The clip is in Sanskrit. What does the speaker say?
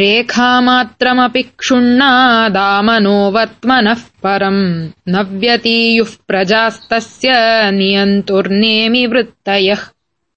रेखामात्रमपि क्षुण्णादामनोवत्मनः परम् न व्यतीयुः प्रजास्तस्य नियन्तुर्नेमि वृत्तयः